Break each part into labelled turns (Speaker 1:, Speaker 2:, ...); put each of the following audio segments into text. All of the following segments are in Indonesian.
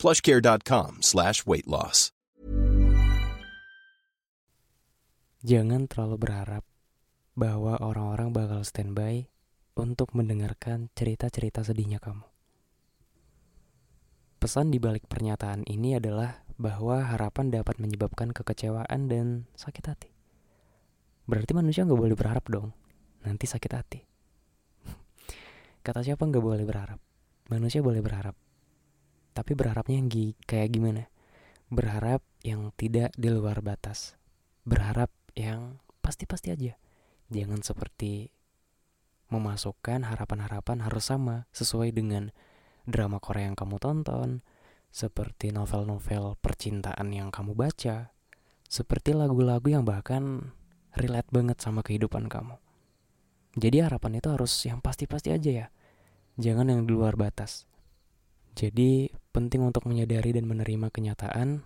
Speaker 1: plushcare.com slash weight loss.
Speaker 2: Jangan terlalu berharap bahwa orang-orang bakal standby untuk mendengarkan cerita-cerita sedihnya kamu. Pesan di balik pernyataan ini adalah bahwa harapan dapat menyebabkan kekecewaan dan sakit hati. Berarti manusia nggak boleh berharap dong, nanti sakit hati. Kata siapa nggak boleh berharap? Manusia boleh berharap, tapi berharapnya yang kayak gimana? Berharap yang tidak di luar batas. Berharap yang pasti-pasti aja. Jangan seperti memasukkan harapan-harapan harus sama sesuai dengan drama Korea yang kamu tonton, seperti novel-novel percintaan yang kamu baca, seperti lagu-lagu yang bahkan relate banget sama kehidupan kamu. Jadi harapan itu harus yang pasti-pasti aja ya. Jangan yang di luar batas. Jadi penting untuk menyadari dan menerima kenyataan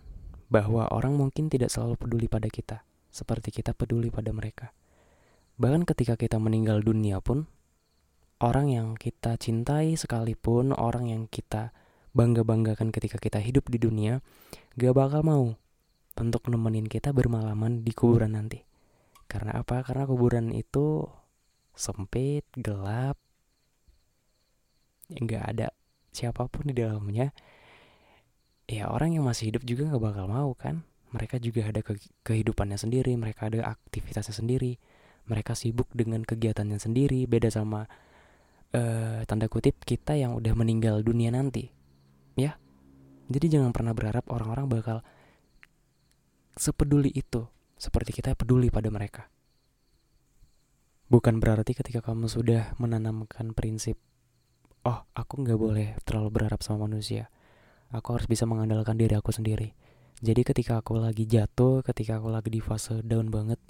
Speaker 2: bahwa orang mungkin tidak selalu peduli pada kita, seperti kita peduli pada mereka. Bahkan ketika kita meninggal dunia pun, orang yang kita cintai sekalipun, orang yang kita bangga-banggakan ketika kita hidup di dunia, gak bakal mau untuk nemenin kita bermalaman di kuburan nanti. Karena apa? Karena kuburan itu sempit, gelap, nggak ada siapa pun di dalamnya ya orang yang masih hidup juga nggak bakal mau kan. Mereka juga ada ke kehidupannya sendiri mereka ada aktivitasnya sendiri mereka sibuk dengan kegiatannya sendiri. Beda sama uh, tanda kutip kita yang udah meninggal dunia nanti ya. Jadi jangan pernah berharap orang-orang bakal sepeduli itu seperti kita peduli pada mereka. Bukan berarti ketika kamu sudah menanamkan prinsip oh aku nggak boleh terlalu berharap sama manusia aku harus bisa mengandalkan diri aku sendiri. Jadi ketika aku lagi jatuh ketika aku lagi di fase down banget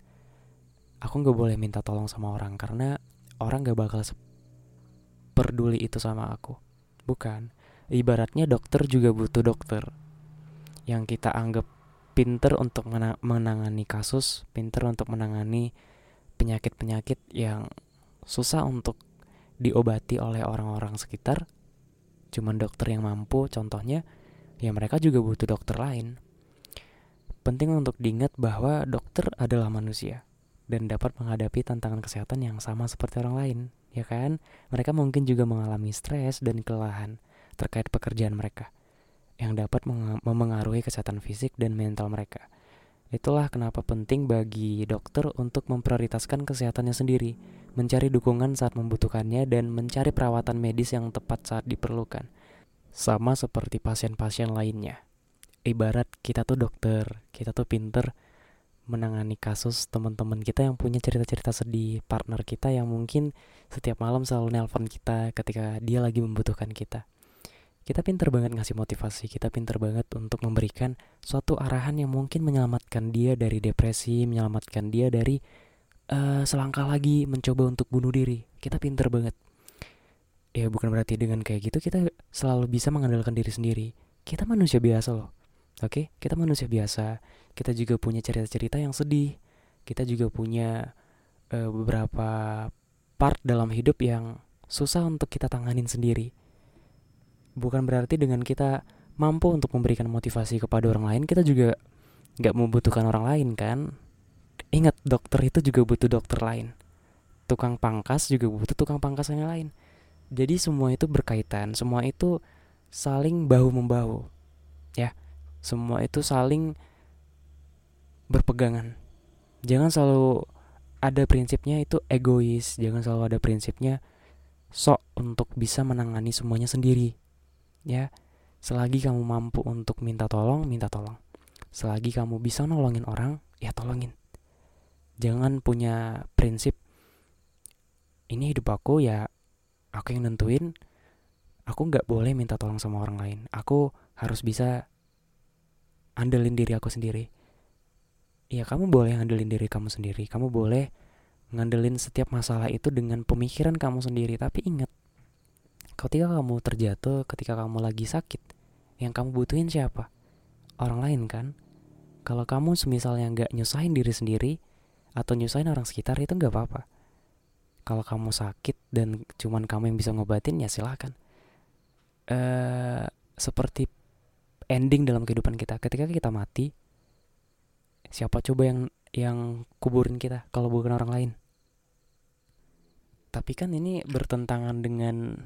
Speaker 2: aku nggak boleh minta tolong sama orang karena orang nggak bakal peduli itu sama aku. Bukan. Ibaratnya dokter juga butuh dokter yang kita anggap pinter untuk menangani kasus pinter untuk menangani penyakit-penyakit yang susah untuk diobati oleh orang-orang sekitar cuman dokter yang mampu contohnya ya mereka juga butuh dokter lain. Penting untuk diingat bahwa dokter adalah manusia dan dapat menghadapi tantangan kesehatan yang sama seperti orang lain ya kan? Mereka mungkin juga mengalami stres dan kelelahan terkait pekerjaan mereka yang dapat memengaruhi kesehatan fisik dan mental mereka Itulah kenapa penting bagi dokter untuk memprioritaskan kesehatannya sendiri, mencari dukungan saat membutuhkannya, dan mencari perawatan medis yang tepat saat diperlukan. Sama seperti pasien-pasien lainnya. Ibarat kita tuh dokter, kita tuh pinter menangani kasus teman-teman kita yang punya cerita-cerita sedih, partner kita yang mungkin setiap malam selalu nelpon kita ketika dia lagi membutuhkan kita kita pinter banget ngasih motivasi, kita pinter banget untuk memberikan suatu arahan yang mungkin menyelamatkan dia dari depresi, menyelamatkan dia dari uh, selangkah lagi mencoba untuk bunuh diri. Kita pinter banget. Ya bukan berarti dengan kayak gitu kita selalu bisa mengandalkan diri sendiri. Kita manusia biasa loh. Oke, okay? kita manusia biasa. Kita juga punya cerita-cerita yang sedih. Kita juga punya uh, beberapa part dalam hidup yang susah untuk kita tanganin sendiri bukan berarti dengan kita mampu untuk memberikan motivasi kepada orang lain kita juga nggak membutuhkan orang lain kan? Ingat dokter itu juga butuh dokter lain. Tukang pangkas juga butuh tukang pangkas yang lain. Jadi semua itu berkaitan semua itu saling bahu membahu ya. Semua itu saling berpegangan. Jangan selalu ada prinsipnya itu egois jangan selalu ada prinsipnya sok untuk bisa menangani semuanya sendiri ya selagi kamu mampu untuk minta tolong minta tolong. Selagi kamu bisa nolongin orang ya tolongin. Jangan punya prinsip ini hidup aku ya aku yang nentuin. Aku nggak boleh minta tolong sama orang lain. Aku harus bisa andelin diri aku sendiri. Ya kamu boleh ngandelin diri kamu sendiri. Kamu boleh ngandelin setiap masalah itu dengan pemikiran kamu sendiri. Tapi ingat ketika kamu terjatuh ketika kamu lagi sakit yang kamu butuhin siapa? Orang lain kan? Kalau kamu semisalnya nggak nyusahin diri sendiri atau nyusahin orang sekitar itu nggak apa-apa. Kalau kamu sakit dan cuman kamu yang bisa ngobatin ya silahkan uh, seperti ending dalam kehidupan kita. Ketika kita mati siapa coba yang yang kuburin kita kalau bukan orang lain? Tapi kan ini bertentangan dengan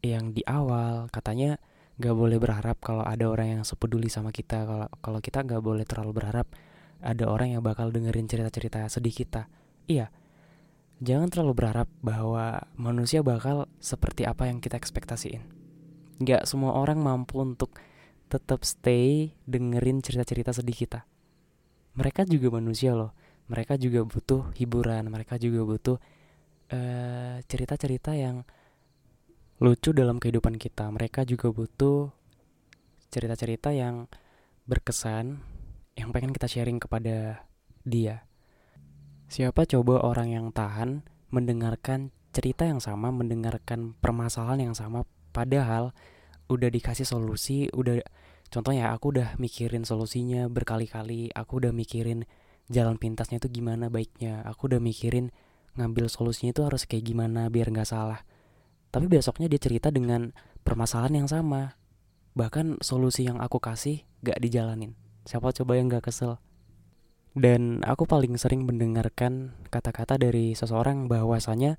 Speaker 2: yang di awal katanya nggak boleh berharap kalau ada orang yang sepeduli sama kita kalau kalau kita nggak boleh terlalu berharap ada orang yang bakal dengerin cerita-cerita sedih kita. Iya jangan terlalu berharap bahwa manusia bakal seperti apa yang kita ekspektasiin. Nggak semua orang mampu untuk tetap stay dengerin cerita-cerita sedih kita. Mereka juga manusia loh mereka juga butuh hiburan mereka juga butuh uh, cerita-cerita yang lucu dalam kehidupan kita. Mereka juga butuh cerita-cerita yang berkesan yang pengen kita sharing kepada dia. Siapa coba orang yang tahan mendengarkan cerita yang sama, mendengarkan permasalahan yang sama, padahal udah dikasih solusi, udah contohnya aku udah mikirin solusinya berkali-kali, aku udah mikirin jalan pintasnya itu gimana baiknya, aku udah mikirin ngambil solusinya itu harus kayak gimana biar nggak salah tapi besoknya dia cerita dengan permasalahan yang sama. Bahkan solusi yang aku kasih gak dijalanin. Siapa coba yang gak kesel? Dan aku paling sering mendengarkan kata-kata dari seseorang bahwasanya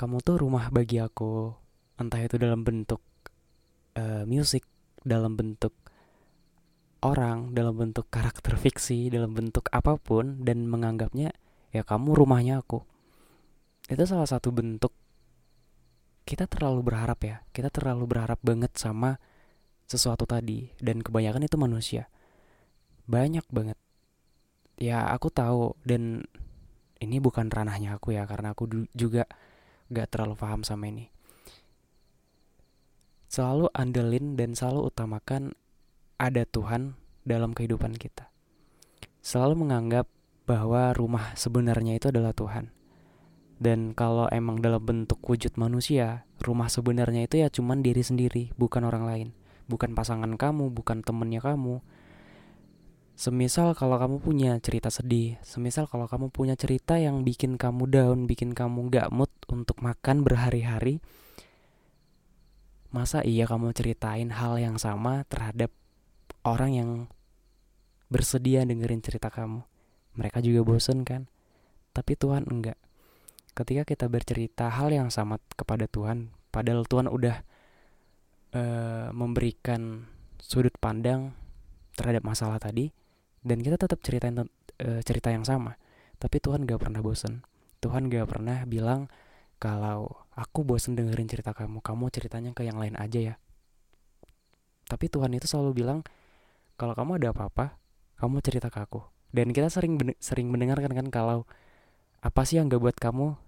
Speaker 2: kamu tuh rumah bagi aku. Entah itu dalam bentuk uh, musik, dalam bentuk orang, dalam bentuk karakter fiksi, dalam bentuk apa pun dan menganggapnya ya kamu rumahnya aku. Itu salah satu bentuk kita terlalu berharap ya. Kita terlalu berharap banget sama sesuatu tadi. Dan kebanyakan itu manusia. Banyak banget. Ya aku tahu. Dan ini bukan ranahnya aku ya karena aku juga gak terlalu paham sama ini. Selalu andelin dan selalu utamakan ada Tuhan dalam kehidupan kita. Selalu menganggap bahwa rumah sebenarnya itu adalah Tuhan dan kalau emang dalam bentuk wujud manusia, rumah sebenarnya itu ya cuman diri sendiri, bukan orang lain. Bukan pasangan kamu, bukan temennya kamu. Semisal kalau kamu punya cerita sedih, semisal kalau kamu punya cerita yang bikin kamu down, bikin kamu gak mood untuk makan berhari-hari, masa iya kamu ceritain hal yang sama terhadap orang yang bersedia dengerin cerita kamu? Mereka juga bosen kan? Tapi Tuhan enggak ketika kita bercerita hal yang sama kepada Tuhan, padahal Tuhan udah uh, memberikan sudut pandang terhadap masalah tadi, dan kita tetap ceritain uh, cerita yang sama, tapi Tuhan gak pernah bosen. Tuhan gak pernah bilang kalau aku bosen dengerin cerita kamu, kamu ceritanya ke yang lain aja ya. Tapi Tuhan itu selalu bilang kalau kamu ada apa-apa, kamu cerita ke aku. Dan kita sering sering mendengarkan kan kalau apa sih yang gak buat kamu